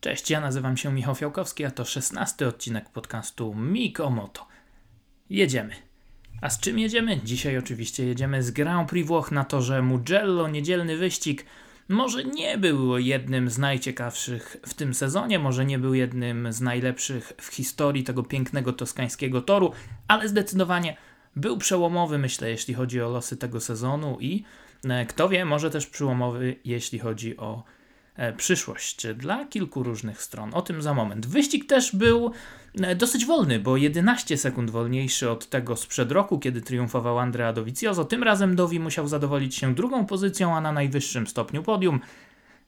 Cześć, ja nazywam się Michał Fiałkowski, a to szesnasty odcinek podcastu Miko Moto. Jedziemy. A z czym jedziemy? Dzisiaj oczywiście jedziemy z Grand Prix Włoch na torze Mugello. Niedzielny wyścig może nie był jednym z najciekawszych w tym sezonie, może nie był jednym z najlepszych w historii tego pięknego toskańskiego toru, ale zdecydowanie był przełomowy, myślę, jeśli chodzi o losy tego sezonu i e, kto wie, może też przełomowy, jeśli chodzi o przyszłość dla kilku różnych stron. O tym za moment. Wyścig też był e, dosyć wolny, bo 11 sekund wolniejszy od tego sprzed roku, kiedy triumfował Andrea Dovizioso. Tym razem Dovi musiał zadowolić się drugą pozycją, a na najwyższym stopniu podium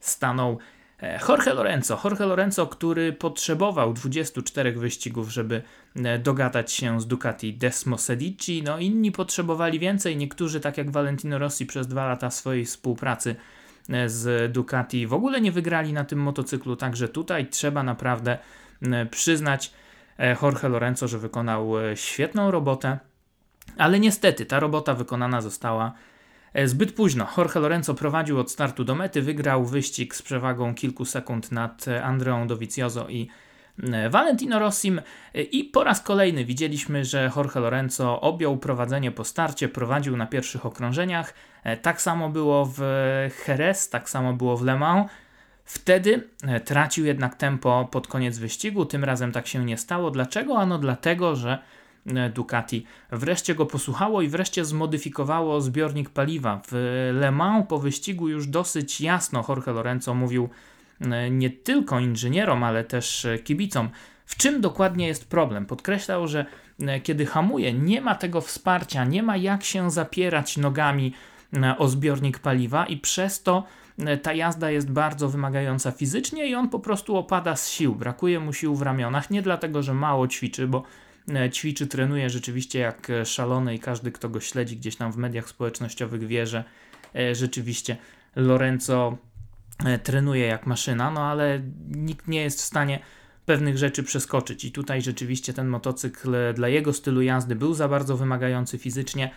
stanął e, Jorge Lorenzo. Jorge Lorenzo, który potrzebował 24 wyścigów, żeby dogadać się z Ducati Desmo Sedici. No inni potrzebowali więcej, niektórzy tak jak Valentino Rossi przez dwa lata swojej współpracy z Ducati w ogóle nie wygrali na tym motocyklu, także tutaj trzeba naprawdę przyznać e, Jorge Lorenzo, że wykonał e, świetną robotę, ale niestety ta robota wykonana została e, zbyt późno. Jorge Lorenzo prowadził od startu do mety, wygrał wyścig z przewagą kilku sekund nad Andreą Dovizioso i Valentino Rossim i po raz kolejny widzieliśmy, że Jorge Lorenzo objął prowadzenie po starcie, prowadził na pierwszych okrążeniach. E, tak samo było w Jerez, tak samo było w Le Mans. Wtedy e, tracił jednak tempo pod koniec wyścigu, tym razem tak się nie stało. Dlaczego? Ano dlatego, że e, Ducati wreszcie go posłuchało i wreszcie zmodyfikowało zbiornik paliwa. W Le Mans po wyścigu już dosyć jasno Jorge Lorenzo mówił, nie tylko inżynierom, ale też kibicom, w czym dokładnie jest problem. Podkreślał, że kiedy hamuje, nie ma tego wsparcia, nie ma jak się zapierać nogami o zbiornik paliwa i przez to ta jazda jest bardzo wymagająca fizycznie i on po prostu opada z sił. Brakuje mu sił w ramionach, nie dlatego, że mało ćwiczy, bo ćwiczy, trenuje rzeczywiście jak szalony i każdy, kto go śledzi gdzieś tam w mediach społecznościowych wie, że rzeczywiście Lorenzo E, trenuje jak maszyna, no ale nikt nie jest w stanie pewnych rzeczy przeskoczyć. I tutaj rzeczywiście ten motocykl dla jego stylu jazdy był za bardzo wymagający fizycznie.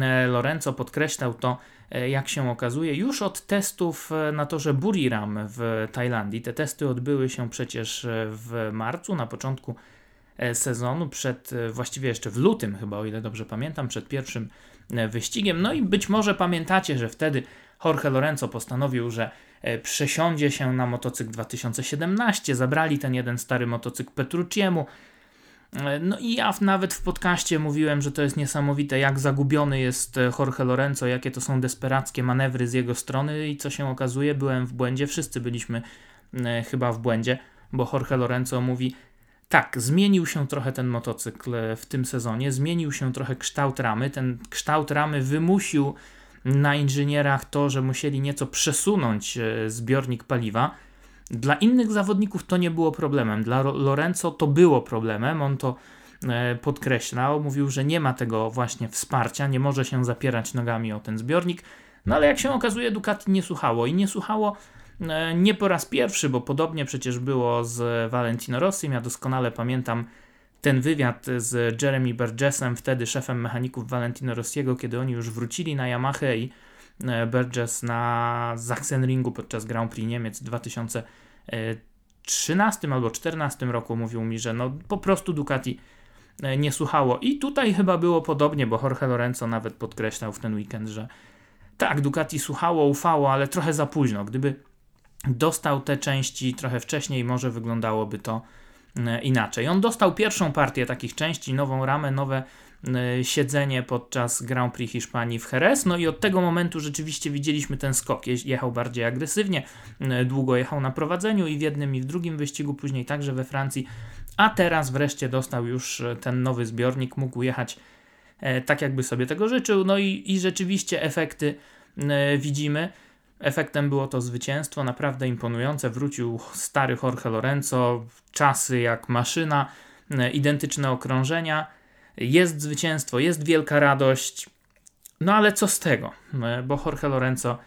E, Lorenzo podkreślał to, e, jak się okazuje, już od testów na torze Buriram w Tajlandii. Te testy odbyły się przecież w marcu, na początku sezonu, przed właściwie jeszcze w lutym, chyba o ile dobrze pamiętam, przed pierwszym wyścigiem. No i być może pamiętacie, że wtedy Jorge Lorenzo postanowił, że E, przesiądzie się na motocykl 2017. Zabrali ten jeden stary motocykl Petrucciemu. E, no i ja nawet w podcaście mówiłem, że to jest niesamowite, jak zagubiony jest e, Jorge Lorenzo, jakie to są desperackie manewry z jego strony i co się okazuje, byłem w błędzie, wszyscy byliśmy chyba w błędzie, bo Jorge Lorenzo mówi, tak, zmienił się trochę ten motocykl w tym sezonie, zmienił się trochę kształt ramy, ten kształt ramy wymusił na inżynierach to, że musieli nieco przesunąć e, zbiornik paliwa. Dla innych zawodników to nie było problemem. Dla Lorenzo to było problemem. On to e, podkreślał. Mówił, że nie ma tego właśnie wsparcia, nie może się zapierać nogami o ten zbiornik. No ale jak się okazuje, Ducati nie słuchało i nie słuchało e, nie po raz pierwszy, bo podobnie przecież było z Valentino Rossim. Ja doskonale pamiętam ten wywiad z Jeremy Burgessem, wtedy szefem mechaników Valentino Rossiego, kiedy oni już wrócili na Yamaha i Burgess na Sachsenringu podczas Grand Prix Niemiec w 2013 albo 2014 roku mówił mi, że no po prostu Ducati e, nie słuchało. I tutaj chyba było podobnie, bo Jorge Lorenzo nawet podkreślał w ten weekend, że tak, Ducati słuchało, ufało, ale trochę za późno. Gdyby dostał te części trochę wcześniej, może wyglądałoby to E, inaczej. On dostał pierwszą partię takich części, nową ramę, nowe e, siedzenie podczas Grand Prix Hiszpanii w Jerez. No i od tego momentu rzeczywiście widzieliśmy ten skok. Jechał bardziej agresywnie, e, długo jechał na prowadzeniu i w jednym i w drugim wyścigu, później także we Francji. A teraz wreszcie dostał już ten nowy zbiornik, mógł jechać tak, jakby sobie tego życzył. No i, i rzeczywiście efekty widzimy. Efektem było to zwycięstwo, naprawdę imponujące. Wrócił stary Jorge Lorenzo, czasy jak maszyna, e, identyczne okrążenia. Jest zwycięstwo, jest wielka radość. No ale co z tego? E, bo Jorge Lorenzo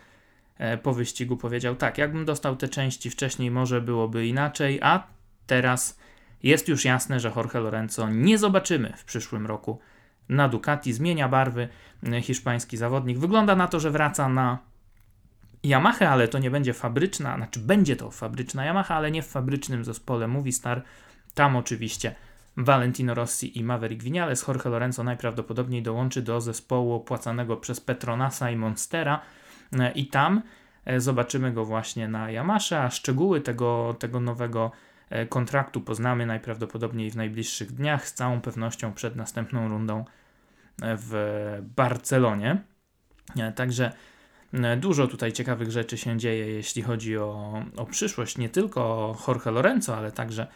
e, po wyścigu powiedział: Tak, jakbym dostał te części wcześniej, może byłoby inaczej, a teraz jest już jasne, że Jorge Lorenzo nie zobaczymy w przyszłym roku na Ducati. Zmienia barwy hiszpański zawodnik. Wygląda na to, że wraca na Yamaha, ale to nie będzie fabryczna, znaczy będzie to fabryczna Yamaha, ale nie w fabrycznym zespole Movistar. Tam oczywiście Valentino Rossi i Maverick Vinales. Jorge Lorenzo najprawdopodobniej dołączy do zespołu opłacanego przez Petronasa i Monstera e, i tam e, zobaczymy go właśnie na Yamasze, a szczegóły tego, tego nowego e, kontraktu poznamy najprawdopodobniej w najbliższych dniach, z całą pewnością przed następną rundą w Barcelonie. Także dużo tutaj ciekawych rzeczy się dzieje, jeśli chodzi o, o przyszłość, nie tylko Jorge Lorenzo, ale także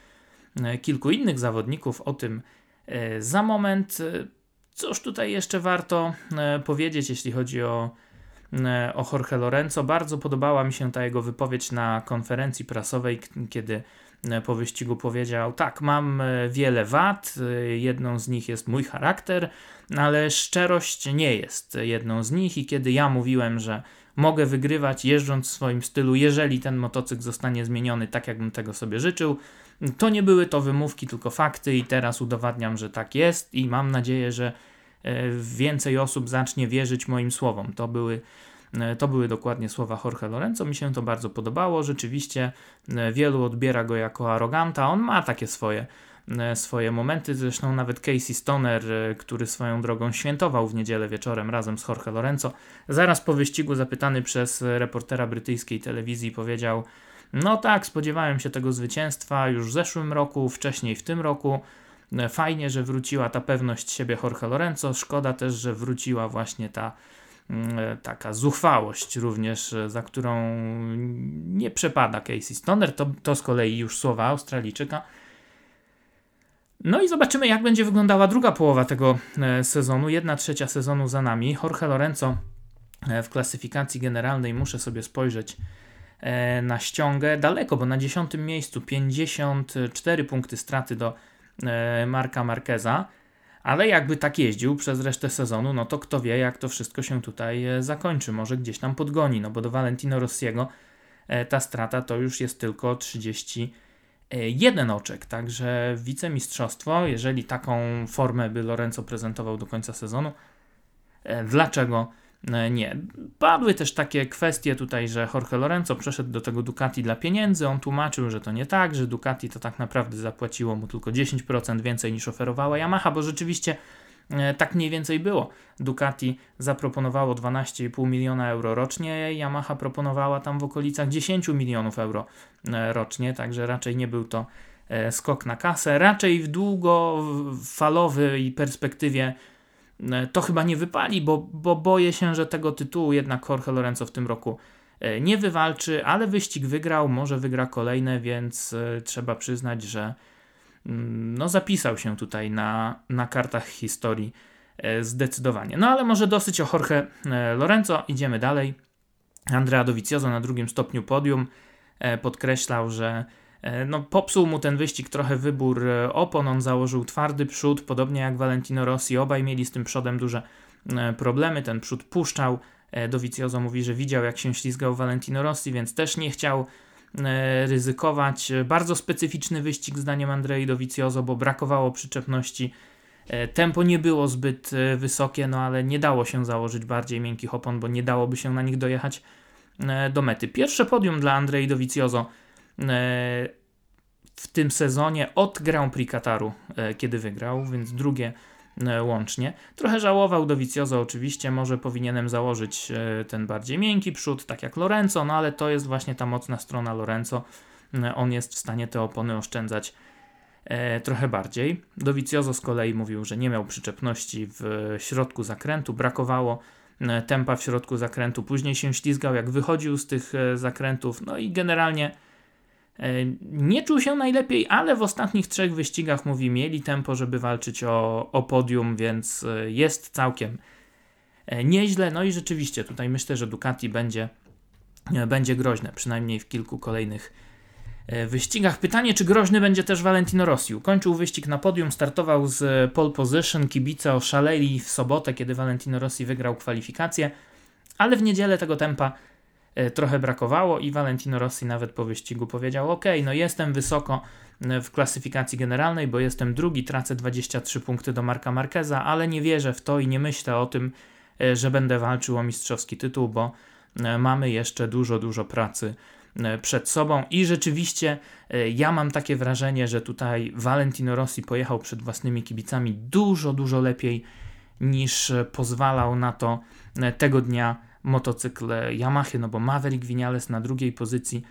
kilku innych zawodników. O tym e, za moment. E, cóż tutaj jeszcze warto powiedzieć, jeśli chodzi o, o Jorge Lorenzo? Bardzo podobała mi się ta jego wypowiedź na konferencji prasowej, kiedy po wyścigu powiedział: Tak, mam wiele wad, jedną z nich jest mój charakter, ale szczerość nie jest jedną z nich. I kiedy ja mówiłem, że mogę wygrywać jeżdżąc w swoim stylu, jeżeli ten motocykl zostanie zmieniony tak, jakbym tego sobie życzył, to nie były to wymówki, tylko fakty, i teraz udowadniam, że tak jest, i mam nadzieję, że e, więcej osób zacznie wierzyć moim słowom. To były, e, to były dokładnie słowa Jorge Lorenzo. Mi się to bardzo podobało. Rzeczywiście e, wielu odbiera go jako aroganta. On ma takie swoje, swoje momenty. Zresztą nawet Casey Stoner, który swoją drogą świętował w niedzielę wieczorem razem z Jorge Lorenzo, zaraz po wyścigu zapytany przez reportera brytyjskiej telewizji powiedział no tak, spodziewałem się tego zwycięstwa już w zeszłym roku, wcześniej w tym roku. E, fajnie, że wróciła ta pewność siebie Jorge Lorenzo. Szkoda też, że wróciła właśnie ta mm, e, taka zuchwałość również, e, za którą nie przepada Casey Stoner. To, to z kolei już słowa Australijczyka. No i zobaczymy, jak będzie wyglądała druga połowa tego sezonu. Jedna trzecia sezonu za nami. Jorge Lorenzo w klasyfikacji generalnej muszę sobie spojrzeć na ściągę. Daleko, bo na dziesiątym miejscu 54 punkty straty do e, Marka Marqueza, ale jakby tak jeździł przez resztę sezonu, no to kto wie, jak to wszystko się tutaj e, zakończy. Może gdzieś tam podgoni, no bo do Valentino Rossiego ta strata to już jest tylko 31 oczek, także wicemistrzostwo, jeżeli taką formę by Lorenzo prezentował do końca sezonu, dlaczego E, nie. Padły też takie kwestie tutaj, że Jorge Lorenzo przeszedł do tego Ducati dla pieniędzy. On tłumaczył, że to nie tak, że Ducati to tak naprawdę zapłaciło mu tylko 10% więcej niż oferowała Yamaha, bo rzeczywiście e, tak mniej więcej było. Ducati zaproponowało 12,5 miliona euro rocznie, Yamaha proponowała tam w okolicach 10 milionów euro e, rocznie, także raczej nie był to skok na kasę. Raczej w długofalowej perspektywie E, to chyba nie wypali, bo, bo boję się, że tego tytułu jednak Jorge Lorenzo w tym roku e, nie wywalczy, ale wyścig wygrał, może wygra kolejne, więc e, trzeba przyznać, że mm, no, zapisał się tutaj na, na kartach historii zdecydowanie. No ale może dosyć o Jorge Lorenzo, idziemy dalej. Andrea Dovizioso na drugim stopniu podium podkreślał, że E, no, popsuł mu ten wyścig trochę wybór e, opon, on założył twardy przód, podobnie jak Valentino Rossi, obaj mieli z tym przodem duże e, problemy, ten przód puszczał, Dovizioso mówi, że widział jak się ślizgał Valentino Rossi, więc też nie chciał ryzykować. Bardzo specyficzny wyścig zdaniem Andrei Dovizioso, bo brakowało przyczepności, tempo nie było zbyt wysokie, no ale nie dało się założyć bardziej miękkich opon, bo nie dałoby się na nich dojechać do mety. Pierwsze podium dla Andrei Dovizioso. E, w tym sezonie od Grand Prix Kataru, e, kiedy wygrał, więc drugie e, łącznie. Trochę żałował Dovizioso oczywiście, może powinienem założyć ten bardziej miękki przód, tak jak Lorenzo, no ale to jest właśnie ta mocna strona Lorenzo. On jest w stanie te opony oszczędzać trochę bardziej. Dovizioso z kolei mówił, że nie miał przyczepności w środku zakrętu, brakowało tempa w środku zakrętu, później się ślizgał jak wychodził z tych zakrętów, no i generalnie E, nie czuł się najlepiej, ale w ostatnich trzech wyścigach mówi, mieli tempo, żeby walczyć o, o podium, więc e, jest całkiem e, nieźle. No i rzeczywiście tutaj myślę, że Ducati będzie, będzie groźne, przynajmniej w kilku kolejnych wyścigach. Pytanie, czy groźny będzie też Valentino Rossi. Kończył wyścig na podium, startował z pole position, kibice oszaleli w sobotę, kiedy Valentino Rossi wygrał kwalifikację, ale w niedzielę tego tempa E, trochę brakowało i Valentino Rossi nawet po wyścigu powiedział: OK, no jestem wysoko e, w klasyfikacji generalnej, bo jestem drugi, tracę 23 punkty do Marka Marqueza, ale nie wierzę w to i nie myślę o tym, e, że będę walczył o mistrzowski tytuł, bo mamy jeszcze dużo, dużo pracy przed sobą. I rzeczywiście ja mam takie wrażenie, że tutaj Valentino Rossi pojechał przed własnymi kibicami dużo, dużo lepiej niż pozwalał na to tego dnia motocykl Yamaha, no bo Maverick Vinales na drugiej pozycji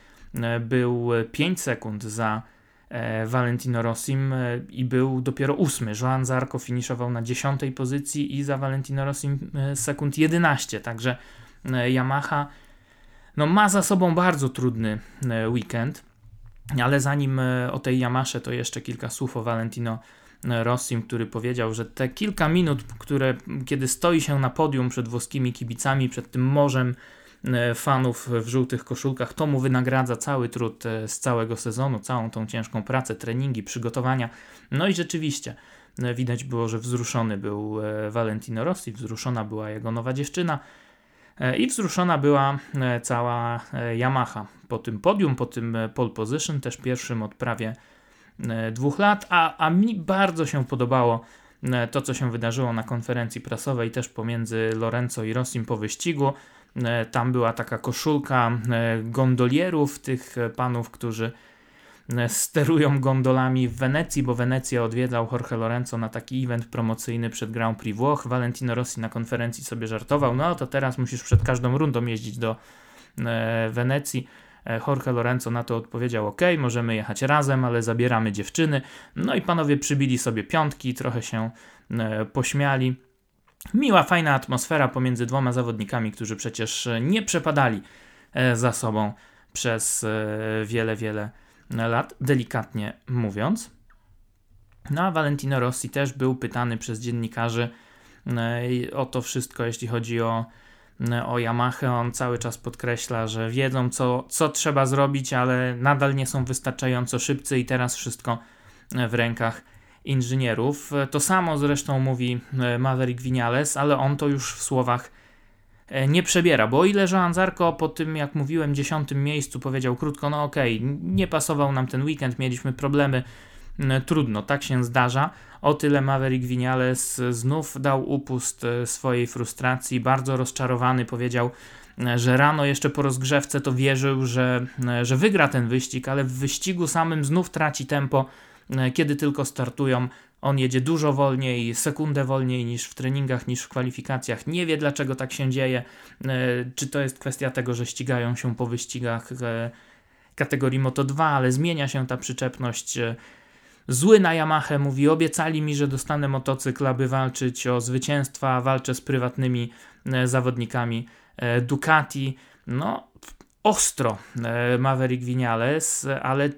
był 5 sekund za E, Valentino Rossim e, i był dopiero ósmy. Joan Zarco finiszował na dziesiątej pozycji i za Valentino Rossim e, sekund 11, także Yamaha no, ma za sobą bardzo trudny weekend, ale zanim o tej Yamasze to jeszcze kilka słów o Valentino Rossim, który powiedział, że te kilka minut, które kiedy stoi się na podium przed włoskimi kibicami, przed tym morzem E, fanów w żółtych koszulkach. To mu wynagradza cały trud e, z całego sezonu, całą tą ciężką pracę, treningi, przygotowania. No i rzeczywiście e, widać było, że wzruszony był Valentino Rossi, wzruszona była jego nowa dziewczyna i wzruszona była cała Yamaha po tym podium, po tym pole position, też pierwszym od prawie dwóch lat, a, a mi bardzo się podobało to, co się wydarzyło na konferencji prasowej też pomiędzy Lorenzo i Rossim po wyścigu. E, tam była taka koszulka e, gondolierów, tych e, panów, którzy sterują gondolami w Wenecji, bo Wenecję odwiedzał Jorge Lorenzo na taki event promocyjny przed Grand Prix Włoch. Valentino Rossi na konferencji sobie żartował, no to teraz musisz przed każdą rundą jeździć do Wenecji. Jorge Lorenzo na to odpowiedział: OK, możemy jechać razem, ale zabieramy dziewczyny. No i panowie przybili sobie piątki, trochę się pośmiali. Miła, fajna atmosfera pomiędzy dwoma zawodnikami, którzy przecież nie przepadali e, za sobą przez e, wiele, wiele lat, delikatnie mówiąc. No a Valentino Rossi też był pytany przez dziennikarzy e, o to wszystko, jeśli chodzi o, o Yamaha. On cały czas podkreśla, że wiedzą, co, co trzeba zrobić, ale nadal nie są wystarczająco szybcy i teraz wszystko w rękach inżynierów. To samo zresztą mówi e, Maverick Vinales, ale on to już w słowach e, nie przebiera, bo o ile Joan Zarko po tym, jak mówiłem, dziesiątym miejscu powiedział krótko, no okej, okay, nie pasował nam ten weekend, mieliśmy problemy, trudno, tak się zdarza. O tyle Maverick Vinales znów dał upust e, swojej frustracji, bardzo rozczarowany powiedział, że rano jeszcze po rozgrzewce to wierzył, że, że wygra ten wyścig, ale w wyścigu samym znów traci tempo, E, kiedy tylko startują. On jedzie dużo wolniej, sekundę wolniej niż w treningach, niż w kwalifikacjach. Nie wie dlaczego tak się dzieje. E, czy to jest kwestia tego, że ścigają się po wyścigach e, kategorii Moto2, ale zmienia się ta przyczepność. Zły na Yamaha mówi: Obiecali mi, że dostanę motocykl, aby walczyć o zwycięstwa. Walczę z prywatnymi zawodnikami Ducati. No, ostro Maverick Vinales, ale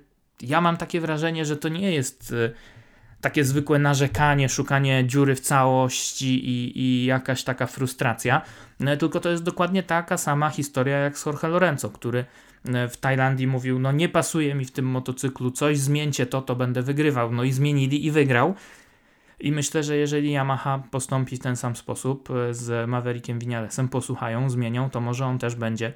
ja mam takie wrażenie, że to nie jest takie zwykłe narzekanie, szukanie dziury w całości i, i jakaś taka frustracja, tylko to jest dokładnie taka sama historia jak z Jorge Lorenzo, który w Tajlandii mówił, no nie pasuje mi w tym motocyklu coś, zmieńcie to, to będę wygrywał. No i zmienili i wygrał. I myślę, że jeżeli Yamaha postąpi w ten sam sposób z Maverickiem Vinalesem, posłuchają, zmienią, to może on też będzie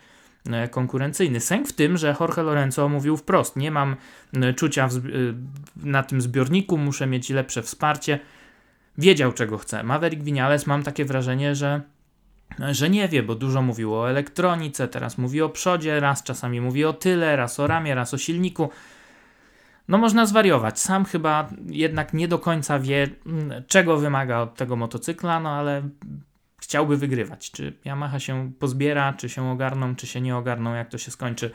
E, konkurencyjny. Sęk w tym, że Jorge Lorenzo mówił wprost: Nie mam e, czucia e, na tym zbiorniku, muszę mieć lepsze wsparcie. Wiedział, czego chce. Maverick Vinales mam takie wrażenie, że, że nie wie, bo dużo mówił o elektronice, teraz mówi o przodzie, raz czasami mówi o tyle, raz o ramie, raz o silniku. No można zwariować. Sam chyba jednak nie do końca wie, czego wymaga od tego motocykla, no ale chciałby wygrywać. Czy Yamaha się pozbiera, czy się ogarną, czy się nie ogarną, jak to się skończy.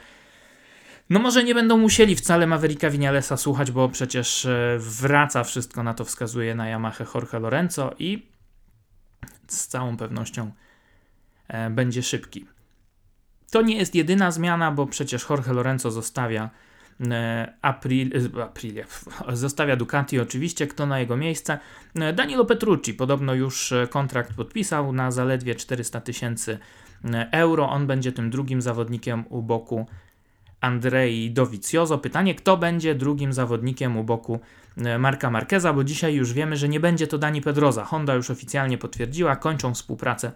No może nie będą musieli wcale Mavericka Vinalesa słuchać, bo przecież e, wraca wszystko na to wskazuje na Yamaha Jorge Lorenzo i z całą pewnością będzie szybki. To nie jest jedyna zmiana, bo przecież Jorge Lorenzo zostawia E, April, e, zostawia Ducati oczywiście, kto na jego miejsce? E, Danilo Petrucci, podobno już kontrakt podpisał na zaledwie 400 tysięcy euro. On będzie tym drugim zawodnikiem u boku Andrei Dovizioso. Pytanie, kto będzie drugim zawodnikiem u boku Marka Marqueza, bo dzisiaj już wiemy, że nie będzie to Dani Pedroza. Honda już oficjalnie potwierdziła, kończą współpracę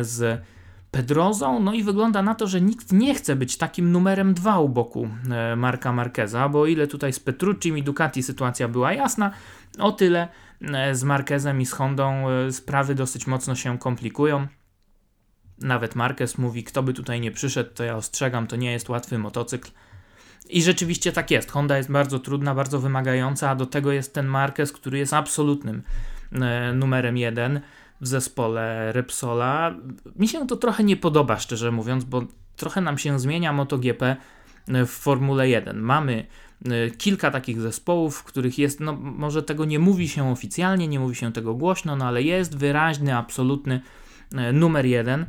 z Pedrozą, no i wygląda na to, że nikt nie chce być takim numerem dwa u boku e, Marka Marqueza, bo o ile tutaj z Petrucci i Ducati sytuacja była jasna, o tyle e, z Marquezem i z Hondą e, sprawy dosyć mocno się komplikują. Nawet Marquez mówi, kto by tutaj nie przyszedł, to ja ostrzegam, to nie jest łatwy motocykl. I rzeczywiście tak jest. Honda jest bardzo trudna, bardzo wymagająca, a do tego jest ten Marquez, który jest absolutnym e, numerem jeden w zespole Repsola. Mi się to trochę nie podoba, szczerze mówiąc, bo trochę nam się zmienia MotoGP w Formule 1. Mamy e, kilka takich zespołów, w których jest, no może tego nie mówi się oficjalnie, nie mówi się tego głośno, no ale jest wyraźny, absolutny e, numer jeden.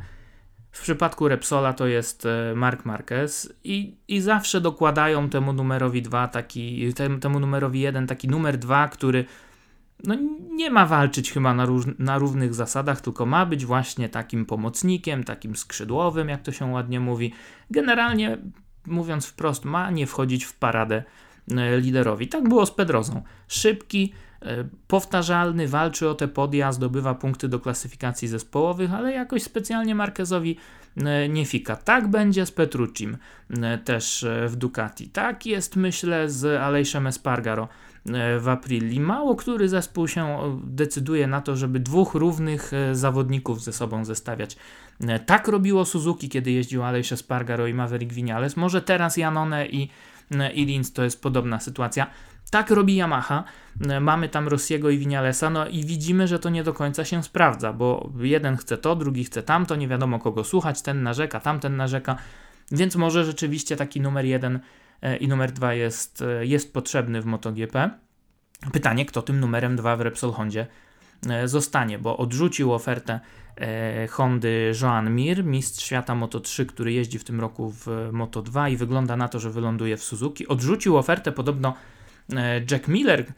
W przypadku Repsola to jest e, Mark Marquez i, i zawsze dokładają temu numerowi 2 taki, temu numerowi 1 taki numer 2, który no, nie ma walczyć chyba na, róż, na równych zasadach, tylko ma być właśnie takim pomocnikiem, takim skrzydłowym, jak to się ładnie mówi. Generalnie mówiąc wprost, ma nie wchodzić w paradę e, liderowi. Tak było z Pedrozą. Szybki, e, powtarzalny, walczy o te podia, zdobywa punkty do klasyfikacji zespołowych, ale jakoś specjalnie Marquezowi e, nie fika. Tak będzie z Petruccim też w Ducati. Tak jest myślę z Alejszem Espargaro w Aprilii. Mało który zespół się decyduje na to, żeby dwóch równych zawodników ze sobą zestawiać. Tak robiło Suzuki, kiedy jeździł Aleix Espargaro i Maverick Vinales. Może teraz Janone i, i Linz to jest podobna sytuacja. Tak robi Yamaha. Mamy tam Rossiego i Vinalesa, no i widzimy, że to nie do końca się sprawdza, bo jeden chce to, drugi chce tamto, nie wiadomo kogo słuchać, ten narzeka, tamten narzeka, więc może rzeczywiście taki numer jeden e, i numer dwa jest, e, jest potrzebny w MotoGP. Pytanie, kto tym numerem dwa w Repsol Hondzie e, zostanie, bo odrzucił ofertę e, Hondy Joan Mir, mistrz świata Moto3, który jeździ w tym roku w Moto2 i wygląda na to, że wyląduje w Suzuki. Odrzucił ofertę podobno e, Jack Miller.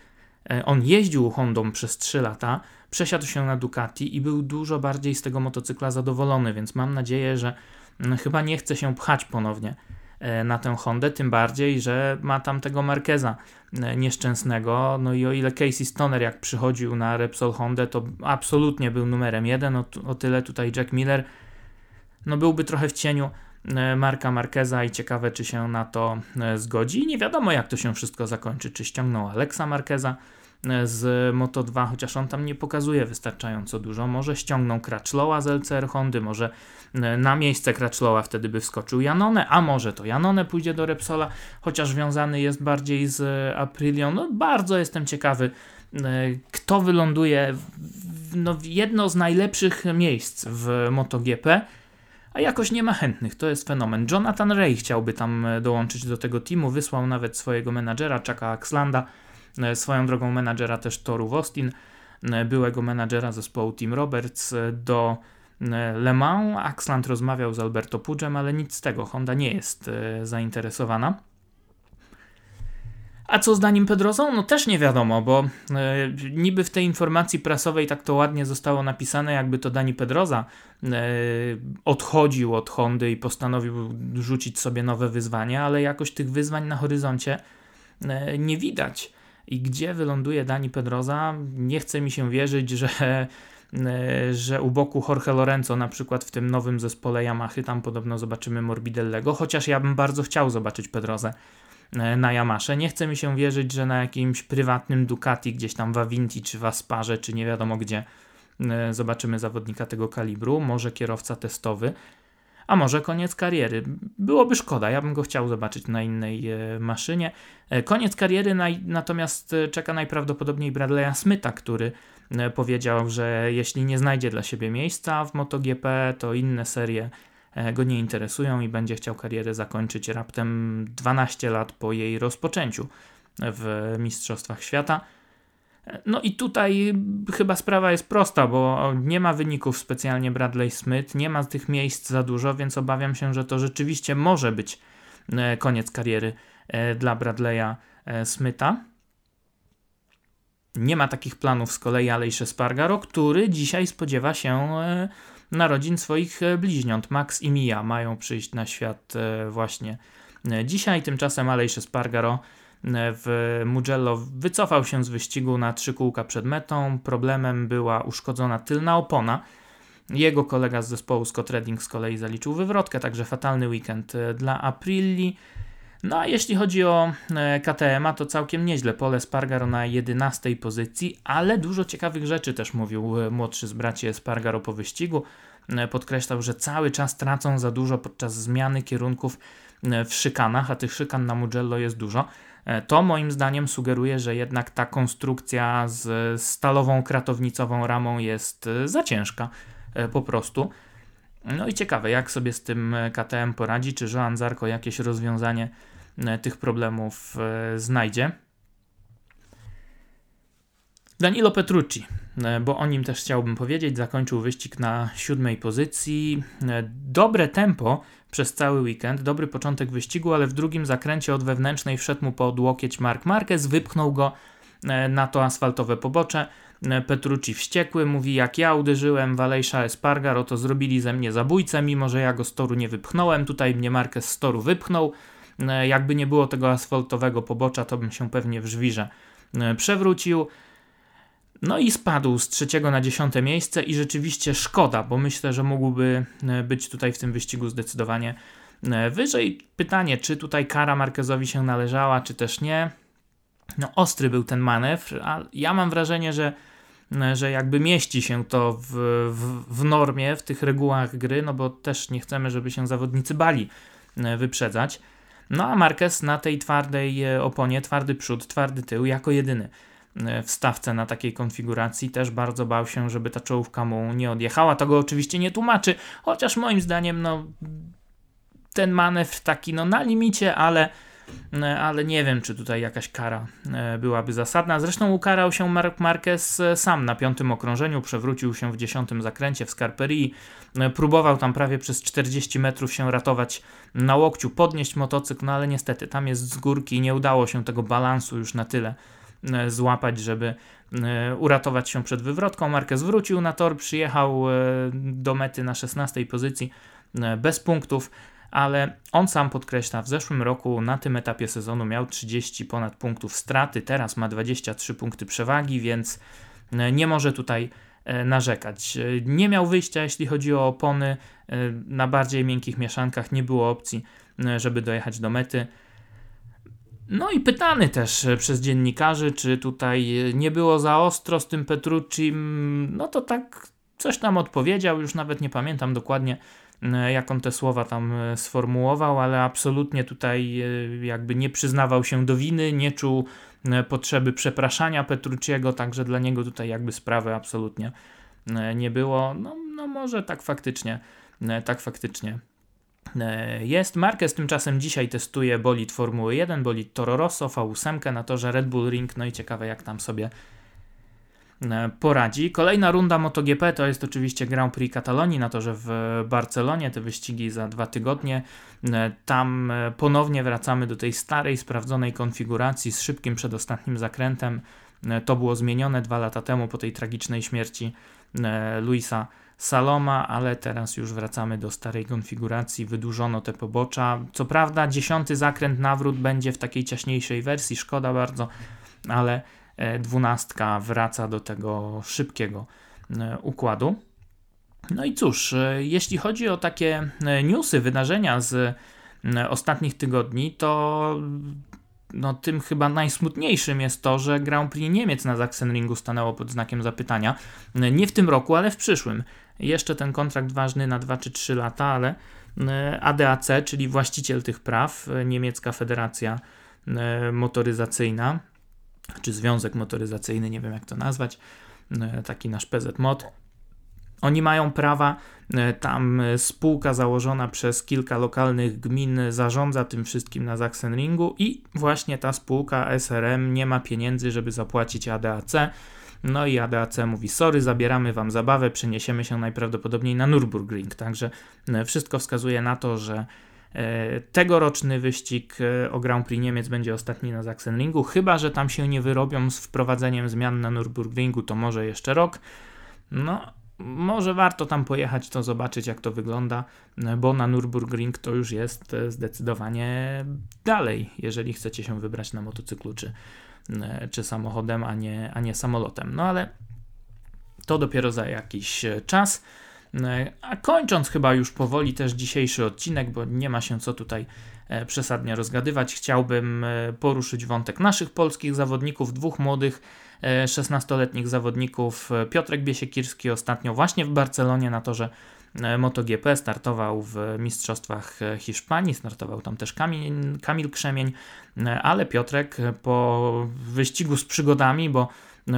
E, on jeździł Hondą przez 3 lata, przesiadł się na Ducati i był dużo bardziej z tego motocykla zadowolony, więc mam nadzieję, że m, chyba nie chce się pchać ponownie E, na tę Hondę, tym bardziej, że ma tam tego Markeza e, nieszczęsnego. No i o ile Casey Stoner jak przychodził na Repsol Hondę, to absolutnie był numerem jeden, o, o tyle tutaj Jack Miller no byłby trochę w cieniu e, Marka Markeza i ciekawe, czy się na to zgodzi. Nie wiadomo, jak to się wszystko zakończy. Czy ściągną Alexa Markeza z Moto 2, chociaż on tam nie pokazuje wystarczająco dużo. Może ściągną Crutchlowa z LCR Hondy, może na miejsce Crutchlowa wtedy by wskoczył Janone, a może to Janone pójdzie do Repsola, chociaż wiązany jest bardziej z Aprilią. No bardzo jestem ciekawy, e, kto wyląduje w no, jedno z najlepszych miejsc w MotoGP, a jakoś nie ma chętnych, to jest fenomen. Jonathan Ray chciałby tam e, dołączyć do tego teamu, wysłał nawet swojego menadżera, Chucka Axlanda, e, swoją drogą menadżera też Toru Austin, byłego menadżera zespołu Team Roberts do Le Mans. Axland rozmawiał z Alberto Pugem, ale nic z tego. Honda nie jest e, zainteresowana. A co z Danim Pedrosą? No też nie wiadomo, bo e, niby w tej informacji prasowej tak to ładnie zostało napisane, jakby to Dani Pedroza e, odchodził od Hondy i postanowił rzucić sobie nowe wyzwania, ale jakoś tych wyzwań na horyzoncie e, nie widać. I gdzie wyląduje Dani Pedroza? Nie chce mi się wierzyć, że E, że u boku Jorge Lorenzo na przykład w tym nowym zespole Yamahy tam podobno zobaczymy Morbidellego, chociaż ja bym bardzo chciał zobaczyć Pedrozę e, na Yamasze. Nie chce mi się wierzyć, że na jakimś prywatnym Ducati gdzieś tam w Avinti czy w Asparze czy nie wiadomo gdzie e, zobaczymy zawodnika tego kalibru, może kierowca testowy, a może koniec kariery. Byłoby szkoda, ja bym go chciał zobaczyć na innej maszynie. Koniec kariery natomiast czeka najprawdopodobniej Bradley'a Smytha, który E, powiedział, że jeśli nie znajdzie dla siebie miejsca w MotoGP, to inne serie e, go nie interesują i będzie chciał karierę zakończyć raptem 12 lat po jej rozpoczęciu w Mistrzostwach Świata. E, no i tutaj chyba sprawa jest prosta, bo nie ma wyników specjalnie Bradley Smith, nie ma tych miejsc za dużo, więc obawiam się, że to rzeczywiście może być koniec kariery dla Bradley'a Smitha. Nie ma takich planów z kolei Alejsze Spargaro, który dzisiaj spodziewa się e, narodzin swoich e, bliźniąt. Max i Mia mają przyjść na świat e, właśnie dzisiaj. Tymczasem Alejsze Spargaro w Mugello wycofał się z wyścigu na trzy kółka przed metą. Problemem była uszkodzona tylna opona. Jego kolega z zespołu Scott Redding z kolei zaliczył wywrotkę, także fatalny weekend dla Aprilli. No a jeśli chodzi o e, KTM, to całkiem nieźle. Pole Spargaro na 11 pozycji, ale dużo ciekawych rzeczy też mówił e, młodszy z braci Spargaro po wyścigu. E, podkreślał, że cały czas tracą za dużo podczas zmiany kierunków w szykanach, a tych szykan na Mugello jest dużo. To moim zdaniem sugeruje, że jednak ta konstrukcja z stalową kratownicową ramą jest za ciężka po prostu. No i ciekawe, jak sobie z tym KTM poradzi, czy Joan Zarko jakieś rozwiązanie E, tych problemów e, znajdzie. Danilo Petrucci, e, bo o nim też chciałbym powiedzieć, zakończył wyścig na siódmej pozycji. Dobre tempo przez cały weekend, dobry początek wyścigu, ale w drugim zakręcie od wewnętrznej wszedł mu pod łokieć Mark Marquez, wypchnął go na to asfaltowe pobocze. Petrucci wściekły, mówi jak ja uderzyłem Walejsza Espargaro, to zrobili ze mnie zabójcę, mimo że ja go z toru nie wypchnąłem, tutaj mnie Marquez z toru wypchnął, E, jakby nie było tego asfaltowego pobocza, to bym się pewnie w żwirze e, przewrócił. No i spadł z trzeciego na dziesiąte miejsce i rzeczywiście szkoda, bo myślę, że mógłby e, być tutaj w tym wyścigu zdecydowanie wyżej. Pytanie, czy tutaj kara Marquezowi się należała, czy też nie. No ostry był ten manewr, a ja mam wrażenie, że, że jakby mieści się to w, w, w normie, w tych regułach gry, no bo też nie chcemy, żeby się zawodnicy bali wyprzedzać. No a Marquez na tej twardej e, oponie, twardy przód, twardy tył, jako jedyny e, w stawce na takiej konfiguracji też bardzo bał się, żeby ta czołówka mu nie odjechała. To go oczywiście nie tłumaczy, chociaż moim zdaniem no ten manewr taki no na limicie, ale E, ale nie wiem, czy tutaj jakaś kara e, byłaby zasadna. Zresztą ukarał się Mark Marquez e, sam na piątym okrążeniu, przewrócił się w dziesiątym zakręcie w Scarperii, próbował tam prawie przez 40 metrów się ratować na łokciu, podnieść motocykl, no ale niestety tam jest z górki i nie udało się tego balansu już na tyle złapać, żeby uratować się przed wywrotką. Marquez wrócił na tor, przyjechał do mety na 16 pozycji bez punktów ale on sam podkreśla, w zeszłym roku na tym etapie sezonu miał 30 ponad punktów straty, teraz ma 23 punkty przewagi, więc e, nie może tutaj e, narzekać. E, nie miał wyjścia, jeśli chodzi o opony. Na bardziej miękkich mieszankach nie było opcji, żeby dojechać do mety. No i pytany też przez dziennikarzy, czy tutaj nie było za ostro z tym Petruccim. No to tak coś tam odpowiedział, już nawet nie pamiętam dokładnie E, jak on te słowa tam e, sformułował, ale absolutnie tutaj e, jakby nie przyznawał się do winy, nie czuł potrzeby przepraszania Petrucciego, także dla niego tutaj jakby sprawy absolutnie nie było. No, no może tak faktycznie, tak faktycznie jest. Marquez tymczasem dzisiaj testuje bolid Formuły 1, bolid Toro Rosso, V8 na torze Red Bull Ring, no i ciekawe jak tam sobie E, poradzi. Kolejna runda MotoGP to jest oczywiście Grand Prix Katalonii, na to, że w Barcelonie te wyścigi za dwa tygodnie. E, tam e, ponownie wracamy do tej starej, sprawdzonej konfiguracji z szybkim przedostatnim zakrętem. To było zmienione dwa lata temu po tej tragicznej śmierci Luisa Saloma, ale teraz już wracamy do starej konfiguracji, wydłużono te pobocza. Co prawda, dziesiąty zakręt nawrót będzie w takiej ciaśniejszej wersji, szkoda bardzo, ale E, dwunastka wraca do tego szybkiego e, układu. No i cóż, e, jeśli chodzi o takie newsy, wydarzenia z ostatnich tygodni, to no, tym chyba najsmutniejszym jest to, że Grand Prix Niemiec na Sachsenringu stanęło pod znakiem zapytania. Nie w tym roku, ale w przyszłym. Jeszcze ten kontrakt ważny na 2 czy 3 lata, ale ADAC, czyli właściciel tych praw, niemiecka federacja motoryzacyjna, czy związek motoryzacyjny, nie wiem jak to nazwać, e, taki nasz PZ Mod. Oni mają prawa, e, tam e, spółka założona przez kilka lokalnych gmin zarządza tym wszystkim na Sachsenringu i właśnie ta spółka SRM nie ma pieniędzy, żeby zapłacić ADAC. No i ADAC mówi: Sorry, zabieramy wam zabawę, przeniesiemy się najprawdopodobniej na Nürburgring. Także wszystko wskazuje na to, że E, tegoroczny wyścig e, o Grand Prix Niemiec będzie ostatni na Sachsenringu, chyba że tam się nie wyrobią z wprowadzeniem zmian na Nürburgringu, to może jeszcze rok. No, może warto tam pojechać, to zobaczyć, jak to wygląda, e, bo na Nürburgring to już jest zdecydowanie dalej, jeżeli chcecie się wybrać na motocyklu czy, czy samochodem, a nie, a nie samolotem. No ale to dopiero za jakiś czas. A kończąc chyba już powoli też dzisiejszy odcinek, bo nie ma się co tutaj przesadnie rozgadywać, chciałbym poruszyć wątek naszych polskich zawodników, dwóch młodych 16-letnich zawodników. Piotrek Biesiekirski ostatnio właśnie w Barcelonie na torze E, MotoGP, startował w Mistrzostwach e, Hiszpanii, startował tam też Kamil, Kamil Krzemień, e, ale Piotrek po wyścigu z przygodami, bo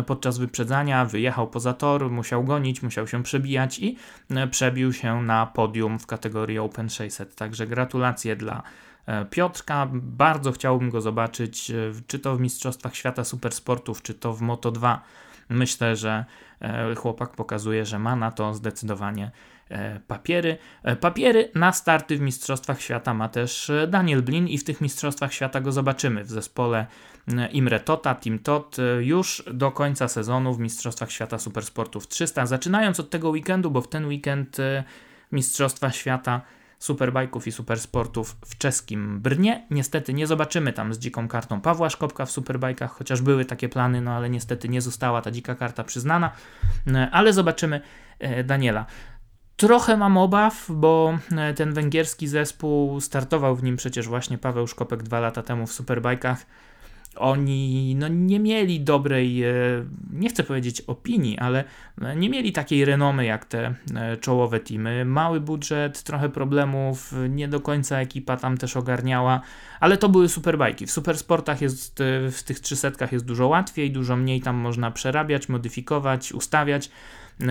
podczas wyprzedzania wyjechał poza tor, musiał gonić, musiał się przebijać i przebił się na podium w kategorii Open 600. Także gratulacje dla Piotrka. Bardzo chciałbym go zobaczyć, czy to w Mistrzostwach Świata Supersportów, czy to w Moto2. Myślę, że chłopak pokazuje, że ma na to zdecydowanie E, papiery. E, papiery na starty w Mistrzostwach Świata ma też e, Daniel Blin i w tych Mistrzostwach Świata go zobaczymy w zespole Imre Tota, Team Tot już do końca sezonu w Mistrzostwach Świata Supersportów 300. Zaczynając od tego weekendu, bo w ten weekend Mistrzostwa Świata Superbajków i Supersportów w czeskim Brnie. Niestety nie zobaczymy tam z dziką kartą Pawła Szkopka w Superbajkach, chociaż były takie plany, no ale niestety nie została ta dzika karta przyznana, ale zobaczymy Daniela. Trochę mam obaw, bo e, ten węgierski zespół startował w nim przecież właśnie Paweł Szkopek dwa lata temu w Superbajkach. Oni no, nie mieli dobrej, e, nie chcę powiedzieć opinii, ale e, nie mieli takiej renomy jak te czołowe teamy. Mały budżet, trochę problemów, nie do końca ekipa tam też ogarniała, ale to były superbajki. W supersportach jest, w tych trzysetkach jest dużo łatwiej, dużo mniej tam można przerabiać, modyfikować, ustawiać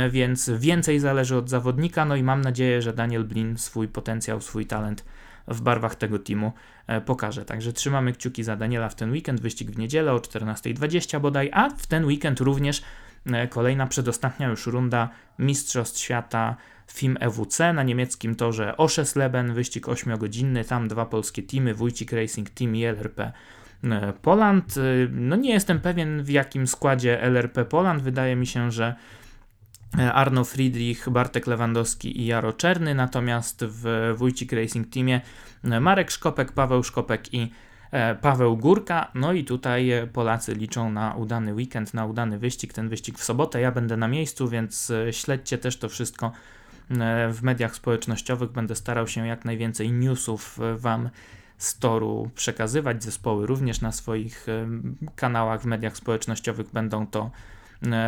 więc więcej zależy od zawodnika. No i mam nadzieję, że Daniel Blin swój potencjał, swój talent w barwach tego teamu e, pokaże. Także trzymamy kciuki za Daniela w ten weekend, wyścig w niedzielę o 14.20 bodaj, a w ten weekend również e, kolejna przedostatnia już runda Mistrzostw Świata FIM EWC na niemieckim torze Oszesleben, wyścig 8-godzinny, tam dwa polskie teamy, Wójcik Racing Team i LRP e, Poland. No nie jestem pewien w jakim składzie LRP Poland, wydaje mi się, że Arno Friedrich, Bartek Lewandowski i Jaro Czerny, natomiast w Wójcik Racing Teamie Marek Szkopek, Paweł Szkopek i e, Paweł Górka. No i tutaj Polacy liczą na udany weekend, na udany wyścig. Ten wyścig w sobotę. Ja będę na miejscu, więc e, śledźcie też to wszystko e, w mediach społecznościowych. Będę starał się jak najwięcej newsów Wam z toru przekazywać. Zespoły również na swoich kanałach w mediach społecznościowych będą to E,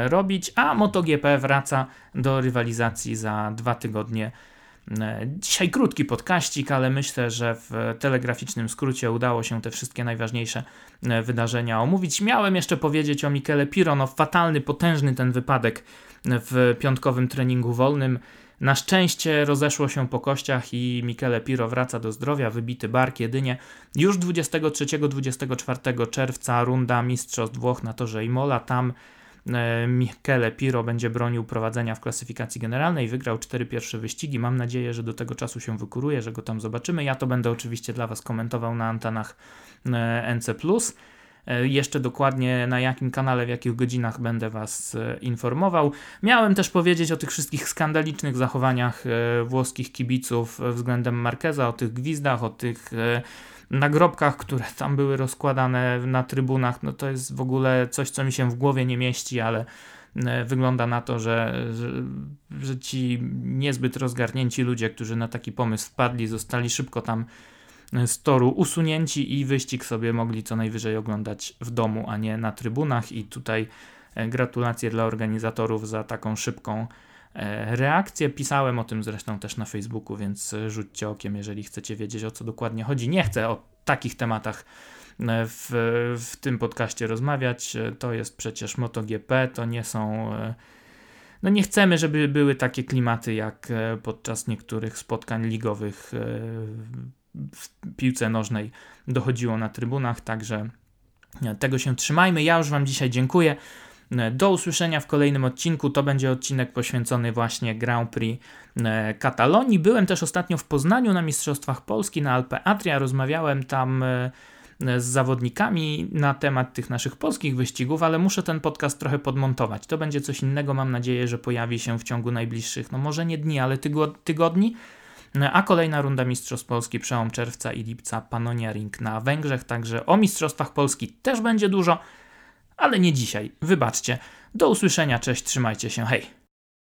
robić, a MotoGP wraca do rywalizacji za dwa tygodnie. E, dzisiaj krótki podkaścik, ale myślę, że w telegraficznym skrócie udało się te wszystkie najważniejsze e, wydarzenia omówić. Miałem jeszcze powiedzieć o Michele Piro, no fatalny, potężny ten wypadek w piątkowym treningu wolnym. Na szczęście rozeszło się po kościach i Michele Piro wraca do zdrowia, wybity bark jedynie. Już 23-24 czerwca runda Mistrzostw Włoch na torze Imola, tam E, Michele Piro będzie bronił prowadzenia w klasyfikacji generalnej, wygrał cztery pierwsze wyścigi. Mam nadzieję, że do tego czasu się wykuruje, że go tam zobaczymy. Ja to będę oczywiście dla Was komentował na antenach e, NC. E, jeszcze dokładnie na jakim kanale, w jakich godzinach będę Was informował. Miałem też powiedzieć o tych wszystkich skandalicznych zachowaniach włoskich kibiców względem Marqueza, o tych gwizdach, o tych nagrobkach, które tam były rozkładane na trybunach, no to jest w ogóle coś, co mi się w głowie nie mieści, ale e, wygląda na to, że, że, że ci niezbyt rozgarnięci ludzie, którzy na taki pomysł wpadli, zostali szybko tam z toru usunięci i wyścig sobie mogli co najwyżej oglądać w domu, a nie na trybunach. I tutaj e, gratulacje dla organizatorów za taką szybką reakcje. Pisałem o tym zresztą też na Facebooku, więc rzućcie okiem, jeżeli chcecie wiedzieć o co dokładnie chodzi. Nie chcę o takich tematach e, w, w tym podcaście rozmawiać. E, to jest przecież MotoGP, to nie są. No nie chcemy, żeby były takie klimaty jak podczas niektórych spotkań ligowych w piłce nożnej dochodziło na trybunach, także tego się trzymajmy. Ja już Wam dzisiaj dziękuję. Do usłyszenia w kolejnym odcinku. To będzie odcinek poświęcony właśnie Grand Prix e, Katalonii. Byłem też ostatnio w Poznaniu na Mistrzostwach Polski na Alpe Adria. Rozmawiałem tam e, z zawodnikami na temat tych naszych polskich wyścigów, ale muszę ten podcast trochę podmontować. To będzie coś innego. Mam nadzieję, że pojawi się w ciągu najbliższych, no może nie dni, ale tygodni. A kolejna runda Mistrzostw Polski przełom czerwca i lipca Panonia Ring na Węgrzech, także o Mistrzostwach Polski też będzie dużo ale nie dzisiaj. Wybaczcie. Do usłyszenia, cześć, trzymajcie się, hej.